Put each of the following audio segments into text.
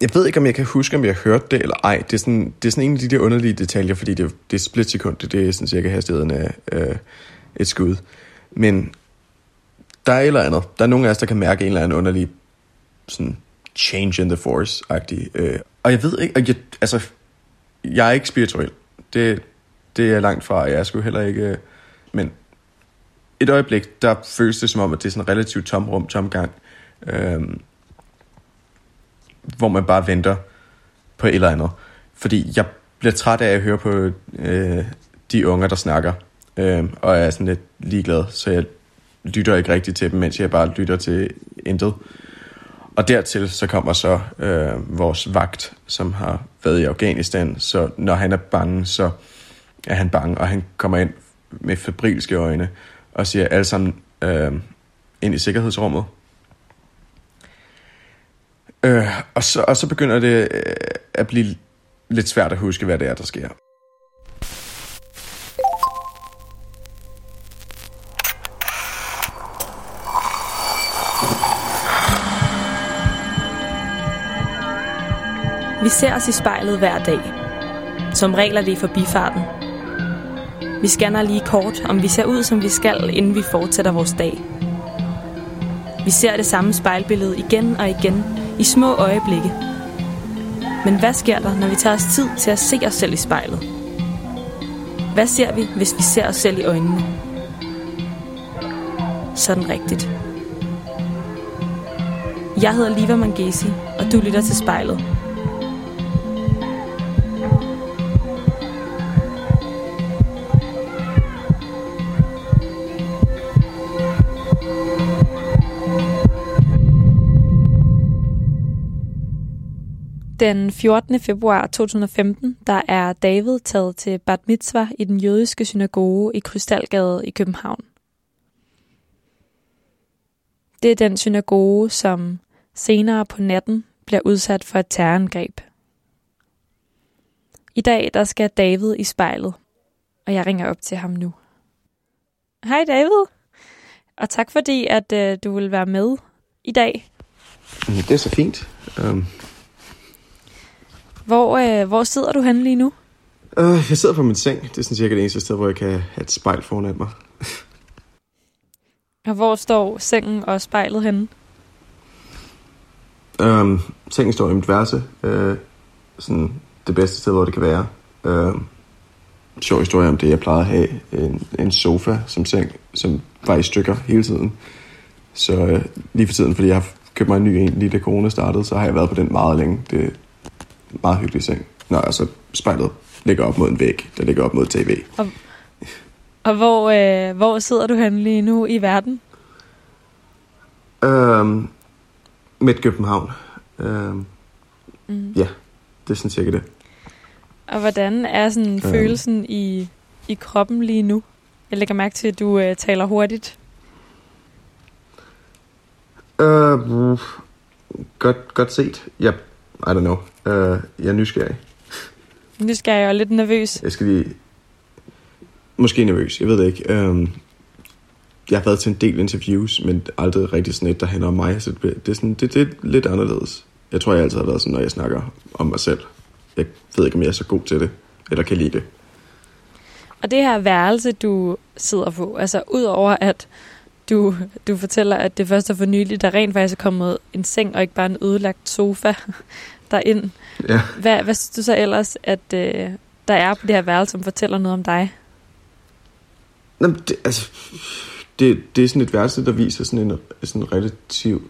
jeg ved ikke, om jeg kan huske, om jeg har hørt det eller ej. Det er sådan, det er sådan en af de der underlige detaljer, fordi det, det er splitsekund, det, det er sådan cirka hastigheden af øh, et skud. Men der er et eller andet. Der er nogen af os, der kan mærke en eller anden underlig sådan change in the force-agtig. Øh. Og jeg ved ikke, og jeg, altså, jeg er ikke spirituel. Det, det er langt fra, jeg er sgu heller ikke... Øh, men et øjeblik, der føles det som om, at det er sådan en relativt tomrum, tomgang. Øh, hvor man bare venter på et eller andet. Fordi jeg bliver træt af at høre på øh, de unger, der snakker, øh, og er sådan lidt ligeglad, så jeg lytter ikke rigtigt til dem, mens jeg bare lytter til intet. Og dertil så kommer så øh, vores vagt, som har været i Afghanistan, så når han er bange, så er han bange, og han kommer ind med febrilske øjne og siger alle sammen øh, ind i sikkerhedsrummet, Øh, og, så, og så begynder det øh, at blive lidt svært at huske, hvad det er, der sker. Vi ser os i spejlet hver dag. Som regler det i forbifarten. Vi scanner lige kort, om vi ser ud, som vi skal, inden vi fortsætter vores dag. Vi ser det samme spejlbillede igen og igen, i små øjeblikke. Men hvad sker der, når vi tager os tid til at se os selv i spejlet? Hvad ser vi, hvis vi ser os selv i øjnene? Sådan rigtigt. Jeg hedder Liva Mangesi, og du lytter til spejlet. Den 14. februar 2015, der er David taget til Bat Mitzvah i den jødiske synagoge i Krystalgade i København. Det er den synagoge, som senere på natten bliver udsat for et terrorangreb. I dag der skal David i spejlet, og jeg ringer op til ham nu. Hej David, og tak fordi, at øh, du vil være med i dag. Det er så fint. Um, hvor, øh, hvor sidder du henne lige nu? Uh, jeg sidder på min seng. Det er sådan cirka det eneste sted, hvor jeg kan have et spejl foran mig. og hvor står sengen og spejlet henne? Um, sengen står i mit værelse. Uh, sådan det bedste sted, hvor det kan være. Uh, sjov historie om det. Jeg plejede at have en, en sofa som seng, som var i stykker hele tiden. Så uh, lige for tiden, fordi jeg har købt mig en ny en, lige da corona startede, så har jeg været på den meget længe. Det, meget hyggelig seng. Nå, altså spejlet ligger op mod en væg, der ligger op mod tv. Og, og hvor, øh, hvor sidder du hen lige nu i verden? Øhm, midt København. Øhm, mm. Ja, det er sådan cirka det. Og hvordan er sådan øhm. følelsen i, i kroppen lige nu? Jeg lægger mærke til, at du øh, taler hurtigt. Øh, godt, godt set. Jeg i don't know. Uh, jeg er nysgerrig. Nysgerrig og lidt nervøs. Jeg skal lige... Måske nervøs, jeg ved det ikke. Um, jeg har været til en del interviews, men aldrig rigtig sådan et, der handler om mig. Så det, det, er sådan, det, det er lidt anderledes. Jeg tror, jeg altid har været sådan, når jeg snakker om mig selv. Jeg ved ikke, om jeg er så god til det, eller kan lide det. Og det her værelse, du sidder på, altså udover at du, du fortæller, at det først er for nylig, der rent faktisk er kommet en seng og ikke bare en ødelagt sofa derind. Ja. Hvad, hvad synes du så ellers, at øh, der er på det her værelse, som fortæller noget om dig? Nå, det, altså, det, det er sådan et værelse, der viser sådan en sådan relativt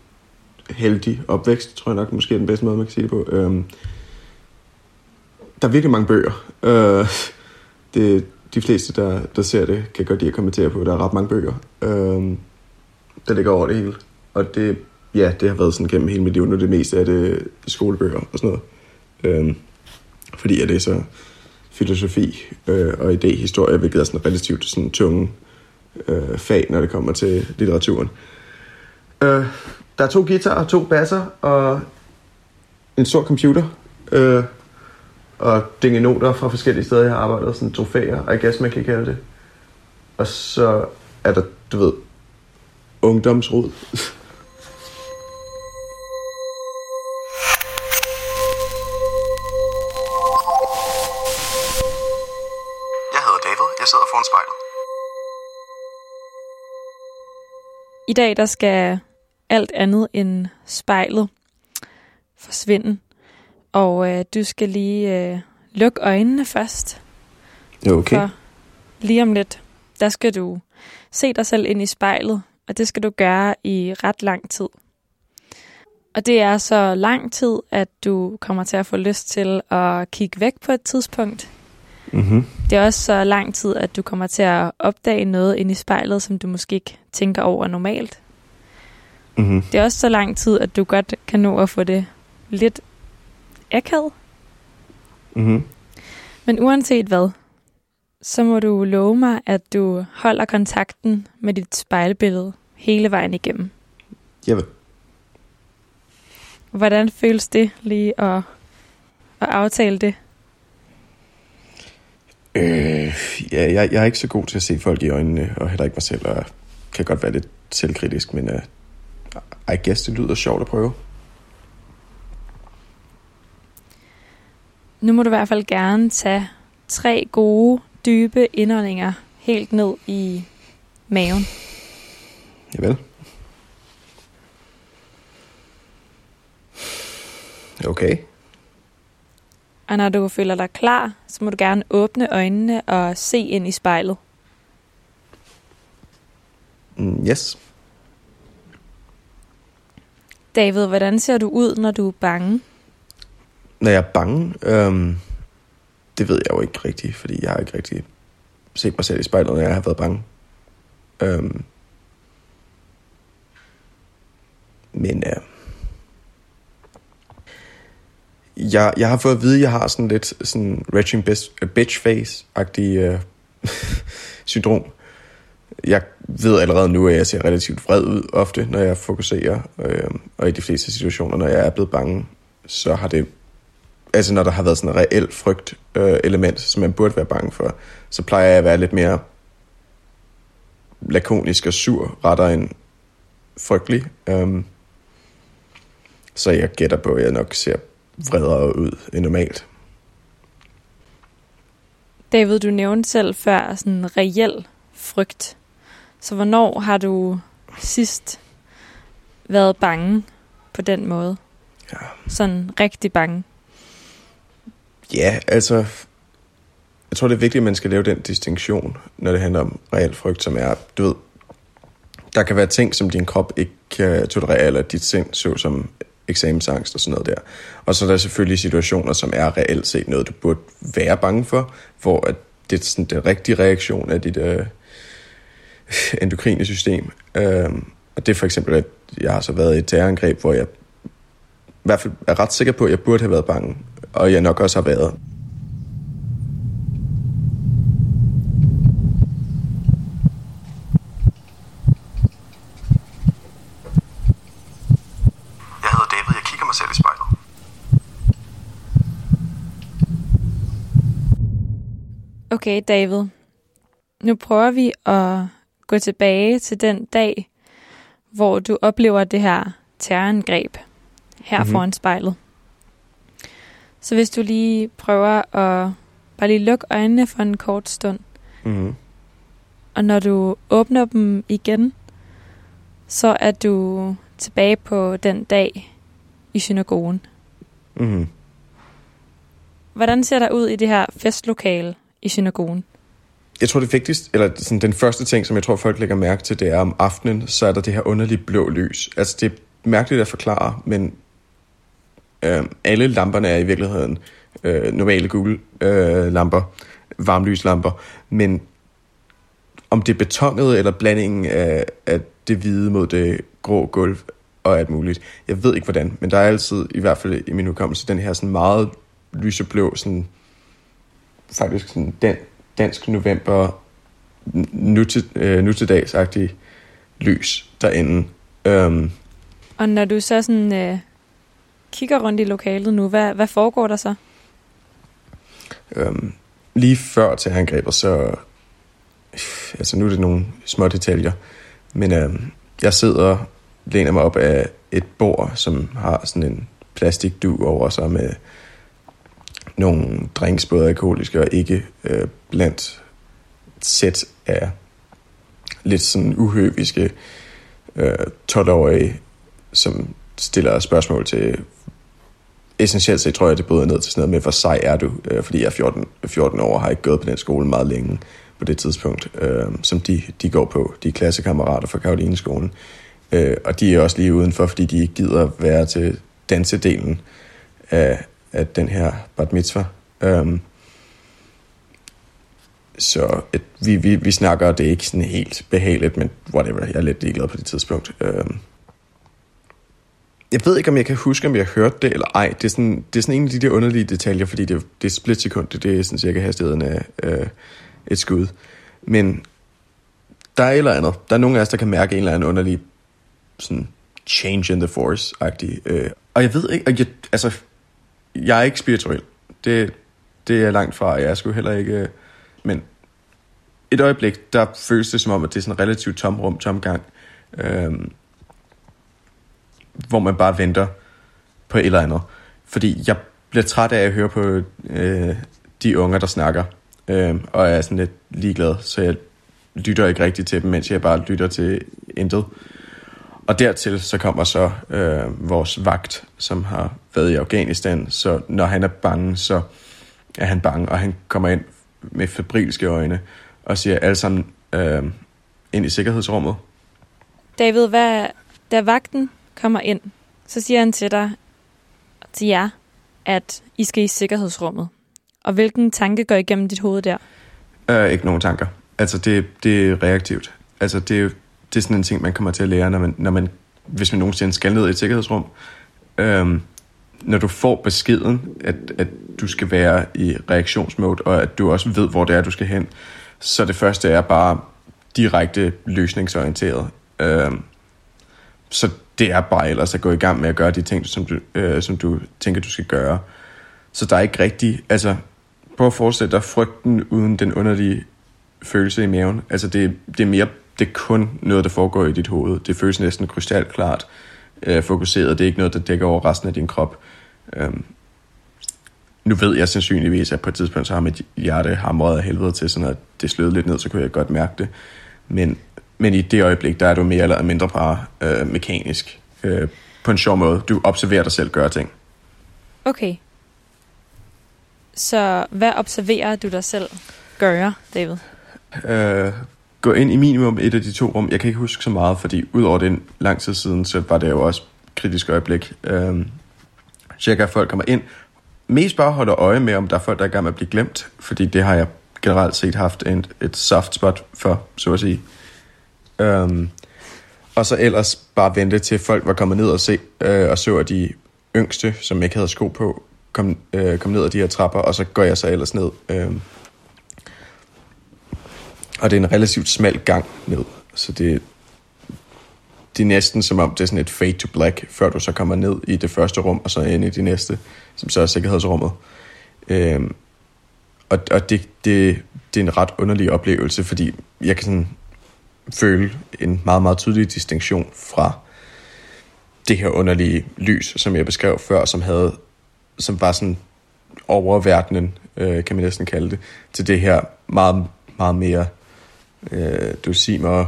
heldig opvækst, tror jeg nok måske er den bedste måde, man kan sige det på. Øhm, der er virkelig mange bøger. Øh, det, de fleste, der, der ser det, kan godt lide at kommentere på. Der er ret mange bøger. Øhm, der ligger over det hele. Og det, ja, det har været sådan gennem hele mit liv, når det meste af det skolebøger og sådan noget. Øhm, fordi jeg det er så filosofi øh, og idéhistorie, hvilket er sådan relativt sådan tunge øh, fag, når det kommer til litteraturen. Øh, der er to guitarer, to basser og en stor computer. Øh, og noter fra forskellige steder, jeg har arbejdet, sådan trofæer, I guess man kan kalde det. Og så er der, du ved, Ungdomsråd. I dag der skal alt andet end spejlet forsvinde. Og øh, du skal lige øh, lukke øjnene først. Det er okay. For lige om lidt, der skal du se dig selv ind i spejlet og det skal du gøre i ret lang tid. Og det er så lang tid, at du kommer til at få lyst til at kigge væk på et tidspunkt. Mm-hmm. Det er også så lang tid, at du kommer til at opdage noget ind i spejlet, som du måske ikke tænker over normalt. Mm-hmm. Det er også så lang tid, at du godt kan nå at få det lidt akavet. Mm-hmm. Men uanset hvad, så må du love mig, at du holder kontakten med dit spejlbillede hele vejen igennem. Jeg Hvordan føles det lige at, at aftale det? Øh, ja, jeg, jeg er ikke så god til at se folk i øjnene, og heller ikke mig selv, og kan godt være lidt selvkritisk, men uh, I guess det lyder sjovt at prøve. Nu må du i hvert fald gerne tage tre gode, dybe indåndinger helt ned i maven. Javel. Okay. Og når du føler dig klar, så må du gerne åbne øjnene og se ind i spejlet. Mm, yes. David, hvordan ser du ud, når du er bange? Når jeg er bange, øhm, det ved jeg jo ikke rigtigt, fordi jeg har ikke rigtig set mig selv i spejlet, når jeg har været bange. Øhm, men øh, jeg, jeg har fået at vide, at jeg har sådan lidt sådan retching bitch, øh, bitch face-agtig øh, syndrom. Jeg ved allerede nu, at jeg ser relativt vred ud ofte, når jeg fokuserer, øh, og i de fleste situationer, når jeg er blevet bange, så har det altså når der har været sådan en reelt frygt øh, element, som man burde være bange for, så plejer jeg at være lidt mere lakonisk og sur, rettere end frygtelig. Um, så jeg gætter på, at jeg nok ser vredere ud end normalt. David, du nævnte selv før sådan en reel frygt. Så hvornår har du sidst været bange på den måde? Ja. Sådan rigtig bange? Ja, altså, jeg tror, det er vigtigt, at man skal lave den distinktion, når det handler om reel frygt, som er, du ved, der kan være ting, som din krop ikke kan tolerere, eller dit sind, såsom eksamensangst og sådan noget der. Og så er der selvfølgelig situationer, som er reelt set noget, du burde være bange for, hvor at det er sådan den rigtige reaktion af dit øh, endokrine system. Øh, og det er for eksempel, at jeg har så været i et terrorangreb, hvor jeg i hvert fald er ret sikker på, at jeg burde have været bange, og jeg nok også har været. Jeg hedder David, jeg kigger mig selv i spejlet. Okay, David. Nu prøver vi at gå tilbage til den dag, hvor du oplever det her terrorangreb her Mhm. mm-hmm. foran spejlet. Så hvis du lige prøver at bare lige lukke øjnene for en kort stund, Mm-hmm. og når du åbner dem igen, så er du tilbage på den dag i synagogen. Mm-hmm. Hvordan ser der ud i det her festlokale i synagogen? Jeg tror det vigtigste, eller sådan den første ting, som jeg tror folk lægger mærke til, det er om aftenen, så er der det her underlige blå lys. Altså det er mærkeligt at forklare, men øh, alle lamperne er i virkeligheden øh, normale gule øh, lamper, varmlyslamper, men om det er betonet eller blandingen af, af det hvide mod det grå gulv og alt muligt. Jeg ved ikke hvordan, men der er altid, i hvert fald i min hukommelse, den her sådan meget lyseblå, sådan, faktisk sådan den, dansk november nu til, øh, nu til dags lys derinde. Um, Og når du så sådan øh, kigger rundt i lokalet nu, hvad, hvad foregår der så? Øhm, lige før til angrebet, så altså nu er det nogle små detaljer, men øhm, jeg sidder, læner mig op af et bord, som har sådan en plastikdug over sig med nogle drinks, både alkoholiske og ikke øh, blandt sæt af lidt sådan uhøviske øh, 12-årige, som stiller spørgsmål til essentielt set tror jeg, det både ned til sådan noget med, hvor sej er du, øh, fordi jeg er 14, 14 år og har ikke gået på den skole meget længe på det tidspunkt, øh, som de, de går på. De er klassekammerater fra Karolineskolen. Øh, og de er også lige udenfor, fordi de ikke gider være til dansedelen af, af den her bat mitzvah. Øh, så et, vi, vi, vi snakker, det er ikke sådan helt behageligt, men whatever, jeg er lidt ligeglad på det tidspunkt. Øh, jeg ved ikke, om jeg kan huske, om jeg hørte det eller ej. Det er sådan, det er sådan en af de der underlige detaljer, fordi det, det er splitsekund, det er sådan cirka hastigheden af øh, et skud. Men der er et eller andet. Der er nogen af os, der kan mærke en eller anden underlig sådan change in the force-agtig. Øh. Og jeg ved ikke, og jeg, altså, jeg er ikke spirituel. Det, det er langt fra, jeg er sgu heller ikke... Øh, men et øjeblik, der føles det som om, at det er sådan en relativt tomrum, tomgang. Øh, hvor man bare venter på et eller andet. Fordi jeg bliver træt af at høre på øh, de unger, der snakker, øh, og er sådan lidt ligeglad, så jeg lytter ikke rigtigt til dem, mens jeg bare lytter til intet. Og dertil så kommer så øh, vores vagt, som har været i Afghanistan, så når han er bange, så er han bange, og han kommer ind med febrilske øjne og siger alle sammen øh, ind i sikkerhedsrummet. David, hvad, da vagten kommer ind, så siger han til dig, til jer, at I skal i sikkerhedsrummet. Og hvilken tanke går igennem dit hoved der? Øh, ikke nogen tanker. Altså, det, det er reaktivt. Altså, det, det er sådan en ting, man kommer til at lære, når man, når man hvis man nogensinde skal ned i et sikkerhedsrum. Øh, når du får beskeden, at, at du skal være i reaktionsmode, og at du også ved, hvor det er, du skal hen, så det første er bare direkte løsningsorienteret. Øh, så det er bare ellers at gå i gang med at gøre de ting, som du, øh, som du tænker, du skal gøre. Så der er ikke rigtig, altså prøv at forestille dig frygten uden den underlige følelse i maven. Altså det, det er mere, det er kun noget, der foregår i dit hoved. Det føles næsten krystalklart øh, fokuseret. Det er ikke noget, der dækker over resten af din krop. Øhm, nu ved jeg sandsynligvis, at på et tidspunkt så har mit hjerte hamret af helvede til, sådan at det sløede lidt ned, så kunne jeg godt mærke det. Men men i det øjeblik, der er du mere eller mindre bare øh, mekanisk. Øh, på en sjov måde. Du observerer dig selv gøre ting. Okay. Så hvad observerer du dig selv gøre, David? Øh, gå ind i minimum et af de to rum. Jeg kan ikke huske så meget, fordi udover den lang tid siden, så var det jo også kritisk øjeblik. Øh, tjekker, at folk kommer ind. Mest bare holder øje med, om der er folk, der er i gang med at blive glemt. Fordi det har jeg generelt set haft en, et soft spot for, så at sige. Øhm, og så ellers bare vente til folk var kommet ned og se, øh, og så at de yngste, som ikke havde sko på, kom, øh, kom ned ad de her trapper, og så går jeg så ellers ned. Øh, og det er en relativt smal gang ned, så det, det er næsten som om det er sådan et fade to black, før du så kommer ned i det første rum, og så ind i det næste, som så er sikkerhedsrummet. Øh, og og det, det, det er en ret underlig oplevelse, fordi jeg kan sådan føle en meget, meget tydelig distinktion fra det her underlige lys, som jeg beskrev før, som havde, som var sådan oververdenen, øh, kan man næsten kalde det, til det her meget, meget mere øh, dulcimer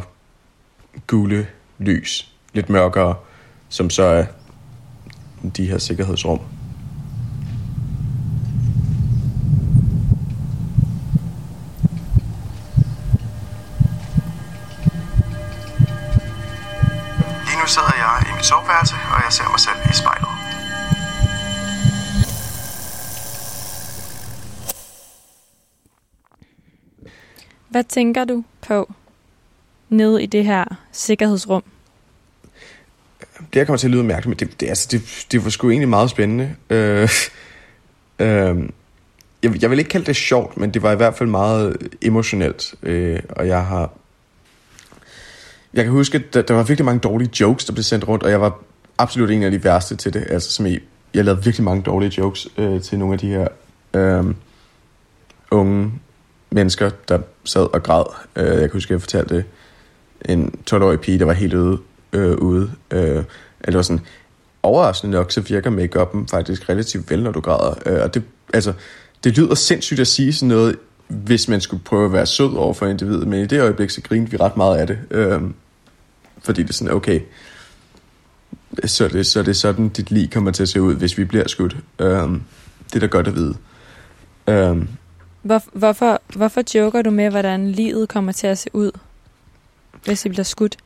gule lys, lidt mørkere, som så er de her sikkerhedsrum. Jeg ser mig selv i spejlet. Hvad tænker du på nede i det her sikkerhedsrum? Det jeg kommer til at lyde mærkeligt, men det, det, altså, det, det var sgu egentlig meget spændende. Øh, øh, jeg, jeg vil ikke kalde det sjovt, men det var i hvert fald meget emotionelt. Øh, og jeg har jeg kan huske, at der, der var virkelig mange dårlige jokes, der blev sendt rundt, og jeg var absolut en af de værste til det. Altså, som i, jeg lavede virkelig mange dårlige jokes øh, til nogle af de her øh, unge mennesker, der sad og græd. Øh, jeg kan huske, at jeg fortalte en 12-årig pige, der var helt ude. Øh, ude øh, eller var sådan, overraskende nok, så virker make faktisk relativt vel, når du græder. Øh, og det, altså, det lyder sindssygt at sige sådan noget hvis man skulle prøve at være sød over for individet, men i det øjeblik, så grinede vi ret meget af det. Øh, fordi det er sådan, okay, så det, så er det sådan, dit liv kommer til at se ud, hvis vi bliver skudt. Um, det er da godt at vide. Um, Hvor, hvorfor, hvorfor joker du med, hvordan livet kommer til at se ud, hvis I bliver skudt?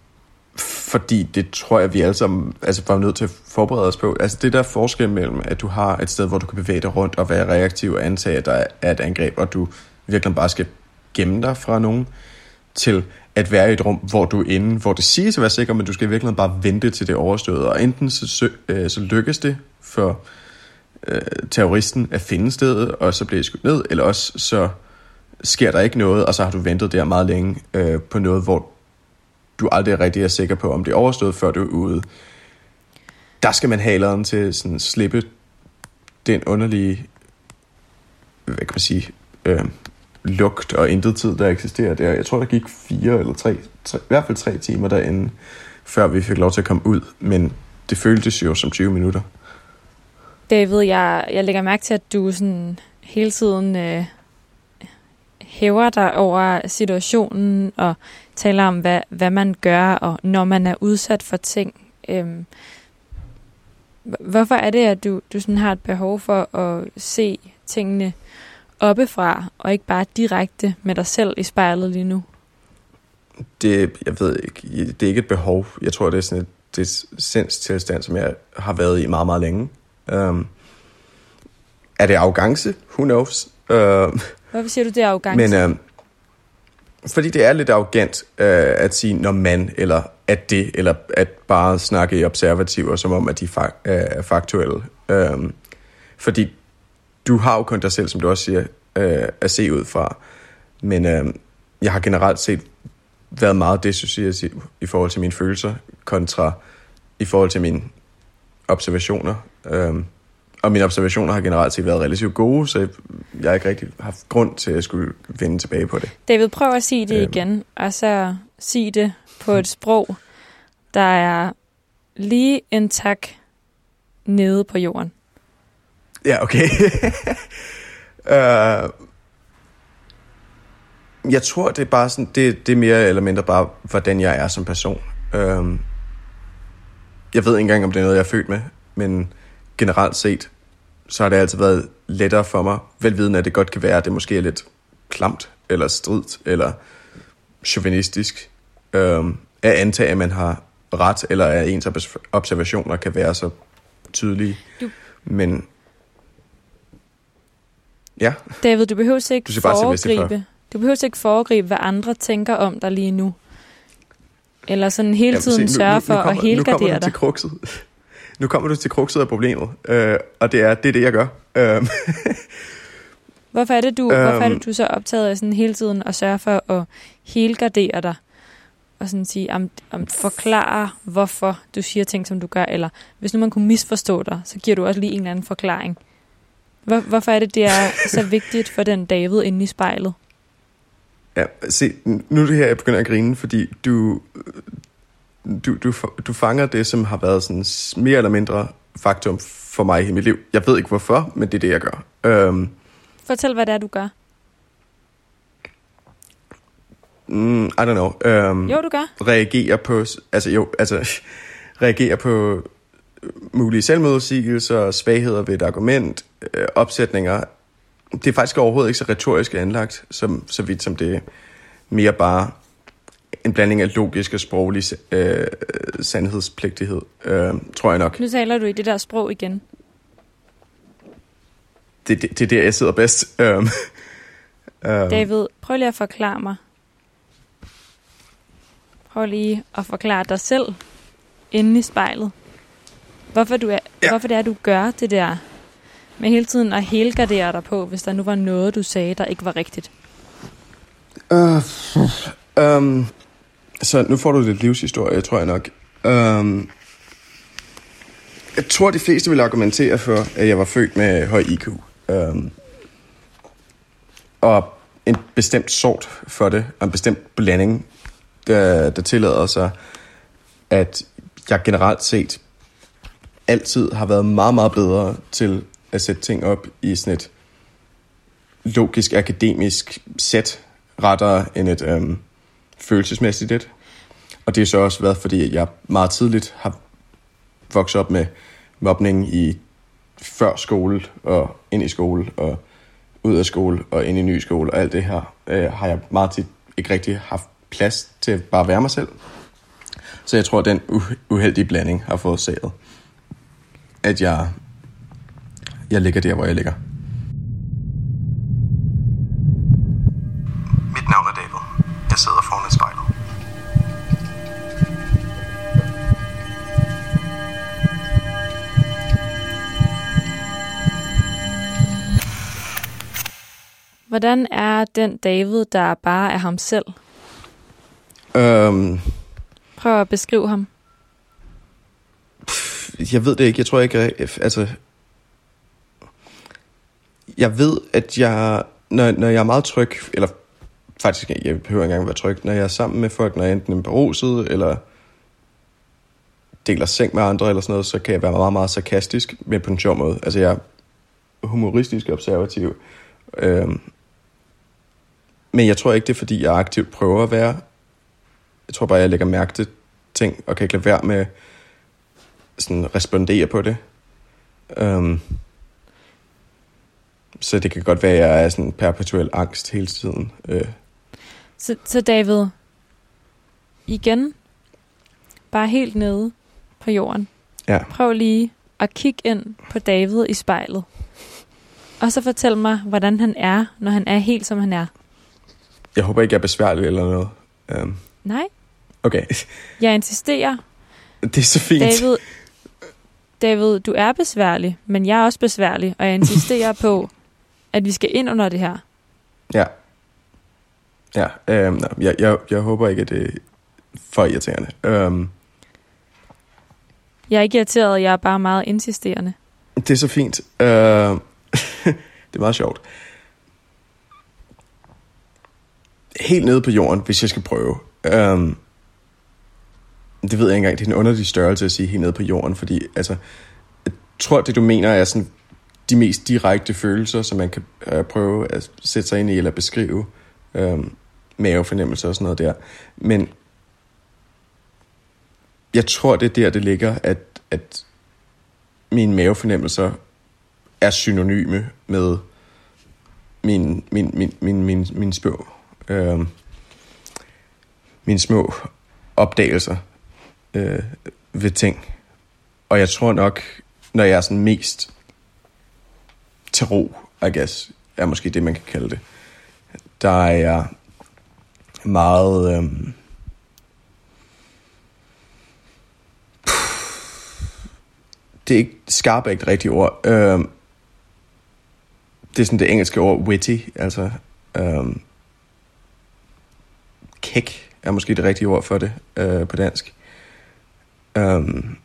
fordi det tror jeg, vi alle sammen altså, var nødt til at forberede os på. Altså det der forskel mellem, at du har et sted, hvor du kan bevæge dig rundt og være reaktiv og antage, at der er et angreb, og du virkelig bare skal gemme dig fra nogen, til at være i et rum, hvor du er inde, hvor det siges at være sikker, men du skal virkelig bare vente til det overstået. Og enten så, øh, så lykkes det for øh, terroristen at finde stedet, og så bliver det skudt ned, eller også så sker der ikke noget, og så har du ventet der meget længe øh, på noget, hvor du aldrig rigtig er sikker på, om det er overstået, før du er ude. Der skal man have til sådan slippe den underlige, hvad kan man sige, øh, lugt og intet tid, der eksisterer der. Jeg tror, der gik fire eller tre, tre, i hvert fald tre timer derinde, før vi fik lov til at komme ud, men det føltes jo som 20 minutter. David, jeg, jeg lægger mærke til, at du sådan hele tiden øh, hæver dig over situationen og taler om, hvad, hvad man gør, og når man er udsat for ting. Øhm, hvorfor er det, at du, du sådan har et behov for at se tingene oppefra, og ikke bare direkte med dig selv i spejlet lige nu? Det, jeg ved ikke, det er ikke et behov. Jeg tror, det er sådan et, det sindstilstand, som jeg har været i meget, meget længe. Um, er det arrogance? Who knows? Uh, Hvorfor siger du, det er arrogance? Men, uh, fordi det er lidt arrogant uh, at sige, når man, eller at det, eller at bare snakke i observativer, som om, at de er faktuelle. Uh, fordi du har jo kun dig selv, som du også siger, uh, at se ud fra. Men uh, jeg har generelt set været meget dissociativ i forhold til mine følelser, kontra i forhold til mine observationer. Um, og mine observationer har generelt set været relativt gode, så jeg har ikke rigtig haft grund til at skulle vende tilbage på det. David, prøv at sige det øhm. igen, og så sig det på et sprog, der er lige en tak nede på jorden. Ja, okay. uh, jeg tror, det er bare sådan, det, det er mere eller mindre bare, hvordan jeg er som person. Uh, jeg ved ikke engang, om det er noget, jeg er født med, men generelt set, så har det altid været lettere for mig, velvidende at det godt kan være, at det måske er lidt klamt, eller stridt, eller chauvinistisk, øhm, at antage, at man har ret, eller at ens observationer kan være så tydelige. Du... Men ja. David, du behøver ikke du foregribe. Du behøver ikke foregribe, hvad andre tænker om dig lige nu. Eller sådan hele tiden Jamen, se, nu, sørge for nu, nu kommer, at helgardere dig. Nu kommer du til krukset nu kommer du til krukset af problemet, øh, og det er, det er det, jeg gør. Øh. hvorfor, er det, du, hvorfor er det, øhm. du så optaget af sådan hele tiden at sørge for at helgardere dig? Og sådan sige, om, om forklare, hvorfor du siger ting, som du gør, eller hvis nu man kunne misforstå dig, så giver du også lige en eller anden forklaring. Hvor, hvorfor er det, det er så vigtigt for den David inde i spejlet? Ja, se, nu er det her, jeg begynder at grine, fordi du, du, du, du fanger det, som har været sådan mere eller mindre faktum for mig i mit liv. Jeg ved ikke hvorfor, men det er det, jeg gør. Um, Fortæl, hvad det er, du gør. Mm, I don't know. Um, jo, du gør. Reagerer på, altså jo, altså, reagerer på mulige selvmodsigelser, svagheder ved et argument, øh, opsætninger. Det er faktisk overhovedet ikke så retorisk anlagt, som, så vidt som det mere bare en blanding af logisk og sproglig øh, sandhedspligtighed, øh, tror jeg nok. Nu taler du i det der sprog igen. Det, det, det er der, jeg sidder bedst. Um, David, prøv lige at forklare mig. Prøv lige at forklare dig selv inde i spejlet. Hvorfor, du er, ja. hvorfor det er, du gør det der med hele tiden at helgardere dig på, hvis der nu var noget, du sagde, der ikke var rigtigt? Uh, um, så nu får du lidt livshistorie, tror jeg nok. Um, jeg tror, de fleste vil argumentere for, at jeg var født med høj IQ. Um, øhm, og en bestemt sort for det, og en bestemt blanding, der, der tillader sig, at jeg generelt set altid har været meget, meget bedre til at sætte ting op i sådan et logisk, akademisk sæt, rettere end et øhm, følelsesmæssigt et. Og det er så også været, fordi jeg meget tidligt har vokset op med mobning i før skole og ind i skole og ud af skole og ind i ny skole og alt det her, øh, har jeg meget tit ikke rigtig haft plads til at bare være mig selv. Så jeg tror, at den uheldige blanding har fået saget, at jeg, jeg ligger der, hvor jeg ligger. Mit navn er David. Jeg sidder foran et spejl. Hvordan er den David, der bare er ham selv? Øhm, Prøv at beskrive ham jeg ved det ikke. Jeg tror ikke, øh, altså... Jeg ved, at jeg... Når, når jeg er meget tryg, eller faktisk, jeg behøver ikke engang være tryg, når jeg er sammen med folk, når jeg enten er beruset, eller deler seng med andre, eller sådan noget, så kan jeg være meget, meget sarkastisk, men på en sjov måde. Altså, jeg er humoristisk observativ. Øhm, men jeg tror ikke, det er, fordi jeg aktivt prøver at være. Jeg tror bare, jeg lægger mærke til ting, og kan ikke lade være med sådan respondere på det. Um, så det kan godt være, at jeg er sådan perpetuel angst hele tiden. Uh, Så, så David, igen, bare helt nede på jorden. ja. Prøv lige at kigge ind på David i spejlet. Og så fortæl mig, hvordan han er, når han er helt som han er. Jeg håber ikke, jeg er besværlig eller noget. Um, Nej, okay, jeg insisterer. det er så fint. David, David, du er besværlig, men jeg er også besværlig, og jeg insisterer på, at vi skal ind under det her. Ja. Ja, um, jeg, jeg, jeg håber ikke, at det er for irriterende. Um, Jeg er ikke irriteret, jeg er bare meget insisterende. Det er så fint. Uh, det er meget sjovt. Helt nede på jorden, hvis jeg skal prøve. Um, det ved jeg ikke engang. Det er en underlig størrelse at sige helt nede på jorden, fordi altså, jeg tror, det du mener er sådan de mest direkte følelser, som man kan øh, prøve at sætte sig ind i eller beskrive. øh, mavefornemmelser og sådan noget der. Men jeg tror, det er der, det ligger, at, at mine mavefornemmelser er synonyme med min, min, min, min, min, min spøg. øh, mine små opdagelser øh, ved ting. Og jeg tror nok, når jeg er sådan mest til ro, I guess, er måske det, man kan kalde det, der er jeg meget... Øh, det er ikke skarp er ikke det rigtige ord. Øhm, det er sådan det engelske ord witty, altså øhm, kæk er måske det rigtige ord for det øh, på dansk. Øhm,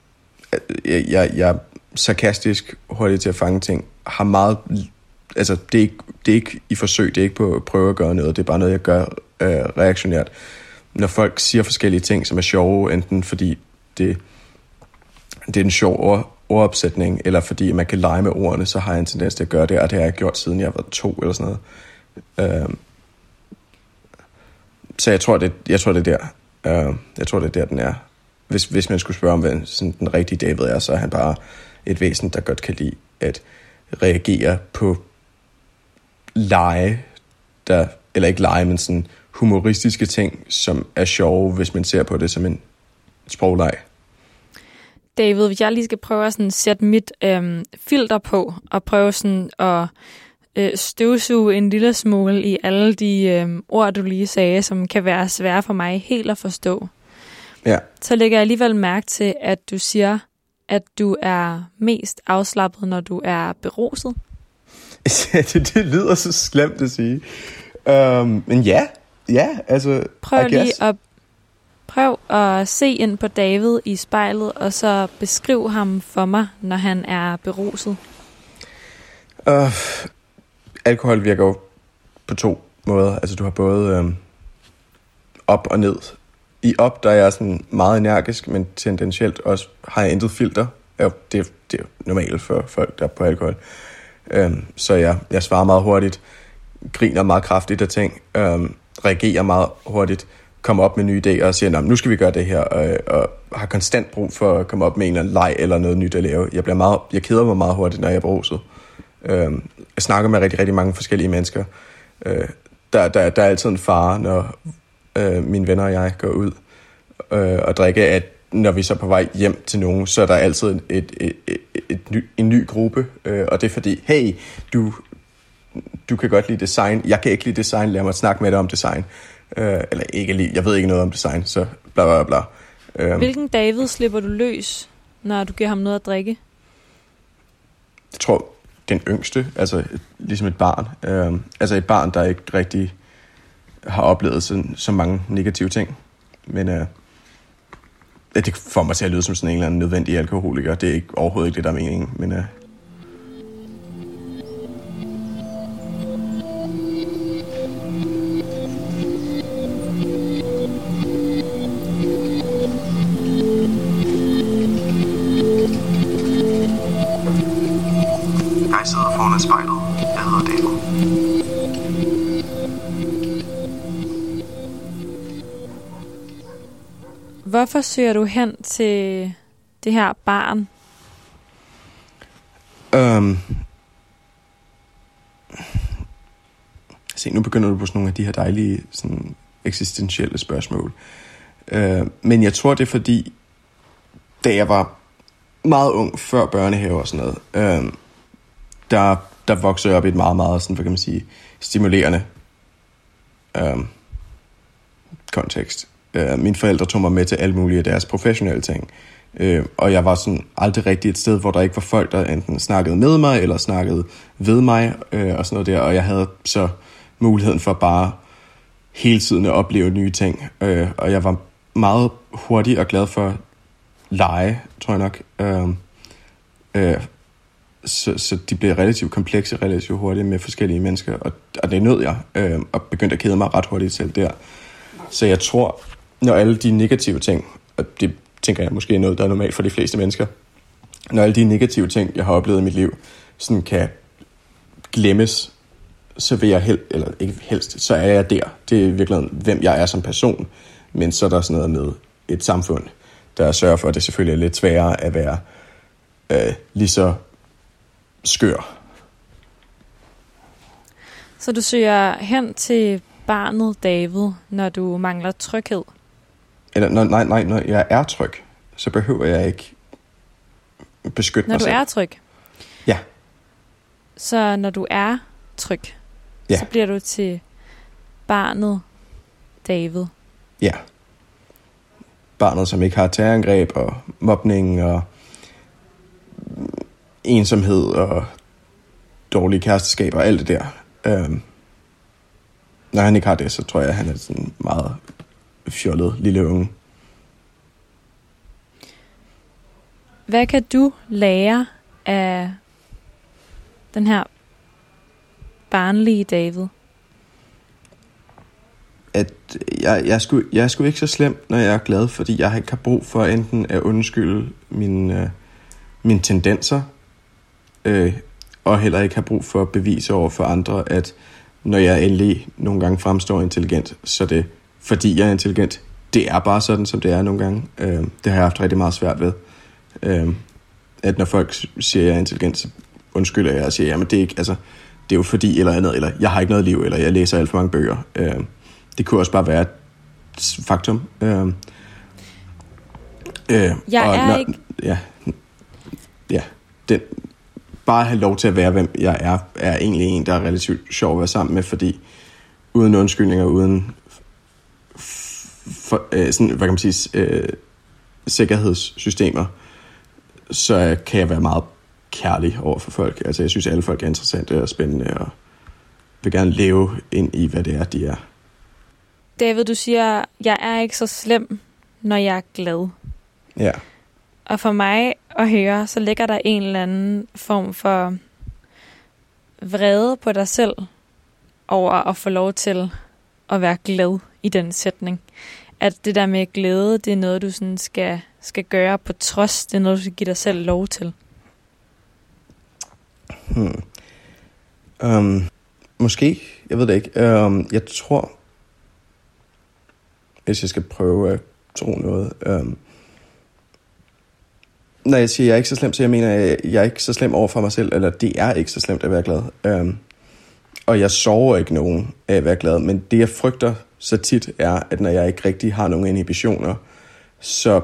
jeg, jeg, jeg er sarkastisk, hurtig til at fange ting, har meget, altså det er, ikke, det er ikke i forsøg, det er ikke på at prøve at gøre noget, det er bare noget, jeg gør øh, reaktionært. Når folk siger forskellige ting, som er sjove, enten fordi det, det er en sjov ord, ordopsætning, eller fordi man kan lege med ordene, så har jeg en tendens til at gøre det, og det har jeg gjort siden jeg var to eller sådan noget. Øh, så jeg tror, det, jeg tror, det er der. Øh, jeg tror, det er der, den er. Hvis, hvis man skulle spørge om, hvad sådan den rigtige David er, så er han bare et væsen, der godt kan lide at reagere på lege, der, eller ikke lege, men sådan humoristiske ting, som er sjove, hvis man ser på det som en sprogleg. David, hvis jeg lige skal prøve at sådan sætte mit øhm, filter på, og prøve sådan at øh, støvsuge en lille smule i alle de øhm, ord, du lige sagde, som kan være svære for mig helt at forstå, Ja. så lægger jeg alligevel mærke til, at du siger, at du er mest afslappet, når du er beruset. det, det lyder så slemt at sige. Um, men ja, ja, altså, Prøv lige at prøv at se ind på David i spejlet, og så beskriv ham for mig, når han er beruset. Uh, alkohol virker jo på to måder. Altså, du har både øhm, op og ned. I op, der er jeg sådan meget energisk, men tendentielt også har jeg intet filter. Ja, det, det er normalt for folk, der er på alkohol. Øhm, så jeg, jeg svarer meget hurtigt, griner meget kraftigt af ting, øhm, reagerer meget hurtigt, kommer op med nye idéer og siger, nu skal vi gøre det her, og, og har konstant brug for at komme op med en eller anden leg eller noget nyt at lave. Jeg, bliver meget, jeg keder mig meget hurtigt, når jeg er bruset. Øhm, jeg snakker med rigtig, rigtig mange forskellige mennesker. Øh, der, der, der er altid en fare, når øh, mine venner og jeg går ud øh, og drikker, at når vi så er på vej hjem til nogen, så er der altid et, et, et, et, et ny, en ny gruppe, øh, og det er fordi, hey, du, du kan godt lide design, jeg kan ikke lide design, lad mig snakke med dig om design. Øh, eller ikke lige, jeg ved ikke noget om design, så bla bla bla. Øh, Hvilken David slipper du løs, når du giver ham noget at drikke? Jeg tror, den yngste, altså ligesom et barn. Øh, altså et barn, der ikke rigtig har oplevet så, så mange negative ting. Men øh, det får mig til at lyde som sådan en eller anden nødvendig alkoholiker. Det er ikke, overhovedet ikke det, der er meningen. Men øh, Hvorfor søger du hen til det her barn? Um, se, nu begynder du på sådan nogle af de her dejlige sådan, eksistentielle spørgsmål. Uh, men jeg tror, det er fordi, da jeg var meget ung, før børnehave og sådan noget, uh, der, der voksede jeg op i et meget, meget sådan, hvad kan man sige, stimulerende uh, kontekst. Øh, mine forældre tog mig med til alle mulige af deres professionelle ting. Øh, og jeg var sådan aldrig rigtig et sted, hvor der ikke var folk, der enten snakkede med mig, eller snakkede ved mig, øh, og sådan noget der. Og jeg havde så muligheden for bare hele tiden at opleve nye ting. Øh, og jeg var meget hurtig og glad for lege, tror jeg nok. Øh, øh, så, så de blev relativt komplekse relativt hurtigt med forskellige mennesker, og, og det nød jeg, øh, og begyndte at kede mig ret hurtigt selv der. Så jeg tror, når alle de negative ting, og det tænker jeg måske er noget, der er normalt for de fleste mennesker, når alle de negative ting, jeg har oplevet i mit liv, sådan kan glemmes, så vil jeg helst, eller ikke helst, så er jeg der. Det er virkelig, hvem jeg er som person. Men så er der sådan noget med et samfund, der sørger for, at det selvfølgelig er lidt sværere at være øh, lige så skør. Så du søger hen til barnet David, når du mangler tryghed? Eller når, nej, nej, når jeg er tryg, så behøver jeg ikke beskytte når mig selv. Når du er tryg? Ja. Så når du er tryg, ja. så bliver du til barnet David? Ja. Barnet, som ikke har terrorangreb og mobning og ensomhed og dårlige kæresteskab og alt det der. Øhm, når han ikke har det, så tror jeg, at han er sådan meget fjollet lille unge. Hvad kan du lære af den her barnlige David? At jeg, jeg, er sgu, jeg er sgu ikke så slem, når jeg er glad, fordi jeg ikke har brug for enten at undskylde mine, øh, mine tendenser, øh, og heller ikke har brug for at bevise over for andre, at når jeg endelig nogle gange fremstår intelligent, så det fordi jeg er intelligent. Det er bare sådan, som det er nogle gange. Øh, det har jeg haft rigtig meget svært ved. Øh, at når folk siger, at jeg er intelligent, så undskylder jeg og siger, jamen det er ikke, altså, det er jo fordi eller andet, eller jeg har ikke noget liv, eller jeg læser alt for mange bøger. Øh, det kunne også bare være et faktum. Øh, øh, jeg og er når, ikke... Ja, ja den, bare have lov til at være, hvem jeg er, er egentlig en, der er relativt sjov at være sammen med, fordi uden undskyldninger, uden for, øh, sådan, hvad kan man sige, øh, sikkerhedssystemer, så kan jeg være meget kærlig over for folk. Altså, jeg synes, at alle folk er interessante og spændende, og vil gerne leve ind i, hvad det er, de er. David, du siger, jeg er ikke så slem, når jeg er glad. Ja. Og for mig at høre, så ligger der en eller anden form for vrede på dig selv over at få lov til at være glad i den sætning. At det der med glæde, det er noget, du sådan skal, skal gøre på trods. Det er noget, du skal give dig selv lov til. Hmm. Um, måske. Jeg ved det ikke. Um, jeg tror... hvis jeg skal prøve at tro noget. Um, når jeg siger, at jeg er ikke så slem, så jeg mener, at jeg er ikke så slem over for mig selv, eller det er ikke så slemt at være glad. Um, og jeg sover ikke nogen af at være glad, men det jeg frygter så tit er, at når jeg ikke rigtig har nogen inhibitioner, så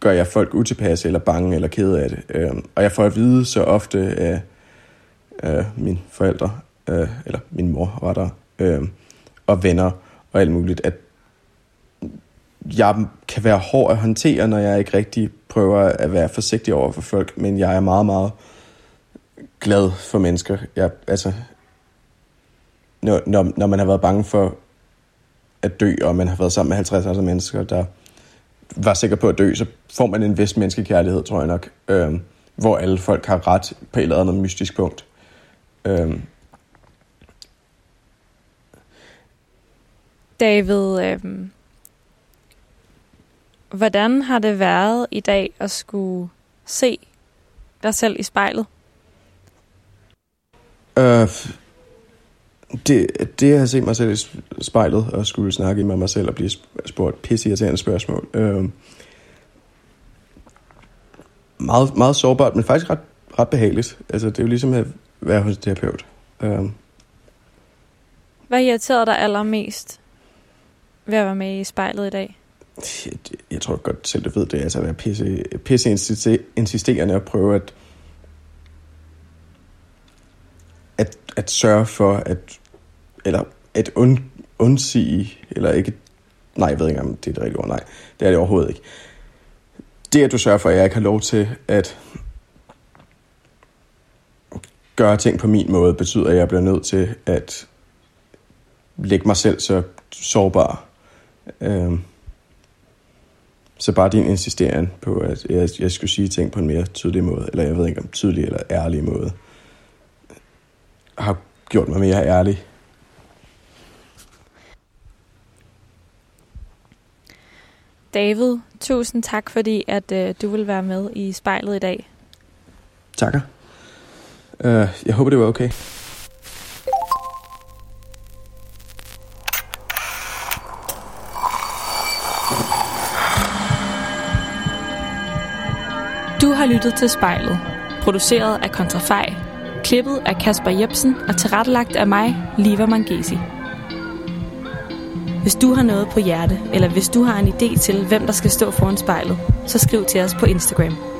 gør jeg folk utilpasse eller bange eller kede af det. Øh, og jeg får at vide så ofte af øh, mine forældre, øh, eller min mor var der, øh, og venner og alt muligt, at jeg kan være hård at håndtere, når jeg ikke rigtig prøver at være forsigtig over for folk, men jeg er meget, meget glad for mennesker. Jeg, altså, når, når, når man har været bange for at dø, og man har været sammen med 50 andre mennesker, der var sikker på at dø, så får man en vis menneskekærlighed, tror jeg nok, øh, hvor alle folk har ret på et eller andet mystisk punkt. Øh. David, øh, hvordan har det været i dag at skulle se dig selv i spejlet? Øh, det, det har set mig selv i spejlet og skulle snakke med mig selv og blive spurgt pisseirriterende spørgsmål. Øh, meget, meget sårbart, men faktisk ret, ret behageligt. Altså, det er jo ligesom at være hos terapeut. Øh. Hvad irriterede dig allermest ved at være med i spejlet i dag? Jeg, jeg tror godt selv, du ved det. Altså at være pisse, pisse insisterende og prøve at, at, at sørge for, at eller at und, undsige, eller ikke, nej, jeg ved ikke om det er det rigtige ord, nej, det er det overhovedet ikke. Det, at du sørger for, at jeg ikke har lov til at gøre ting på min måde, betyder, at jeg bliver nødt til at lægge mig selv så sårbar. Øhm, så bare din insisteren på, at jeg, jeg skulle sige ting på en mere tydelig måde, eller jeg ved ikke om tydelig eller ærlig måde, har gjort mig mere ærlig David, tusind tak, fordi at øh, du vil være med i spejlet i dag. Takker. Uh, jeg håber, det var okay. Du har lyttet til spejlet, produceret af Kontrafej, klippet af Kasper Jebsen og tilrettelagt af mig, Liva Mangesi. Hvis du har noget på hjerte, eller hvis du har en idé til, hvem der skal stå foran spejlet, så skriv til os på Instagram.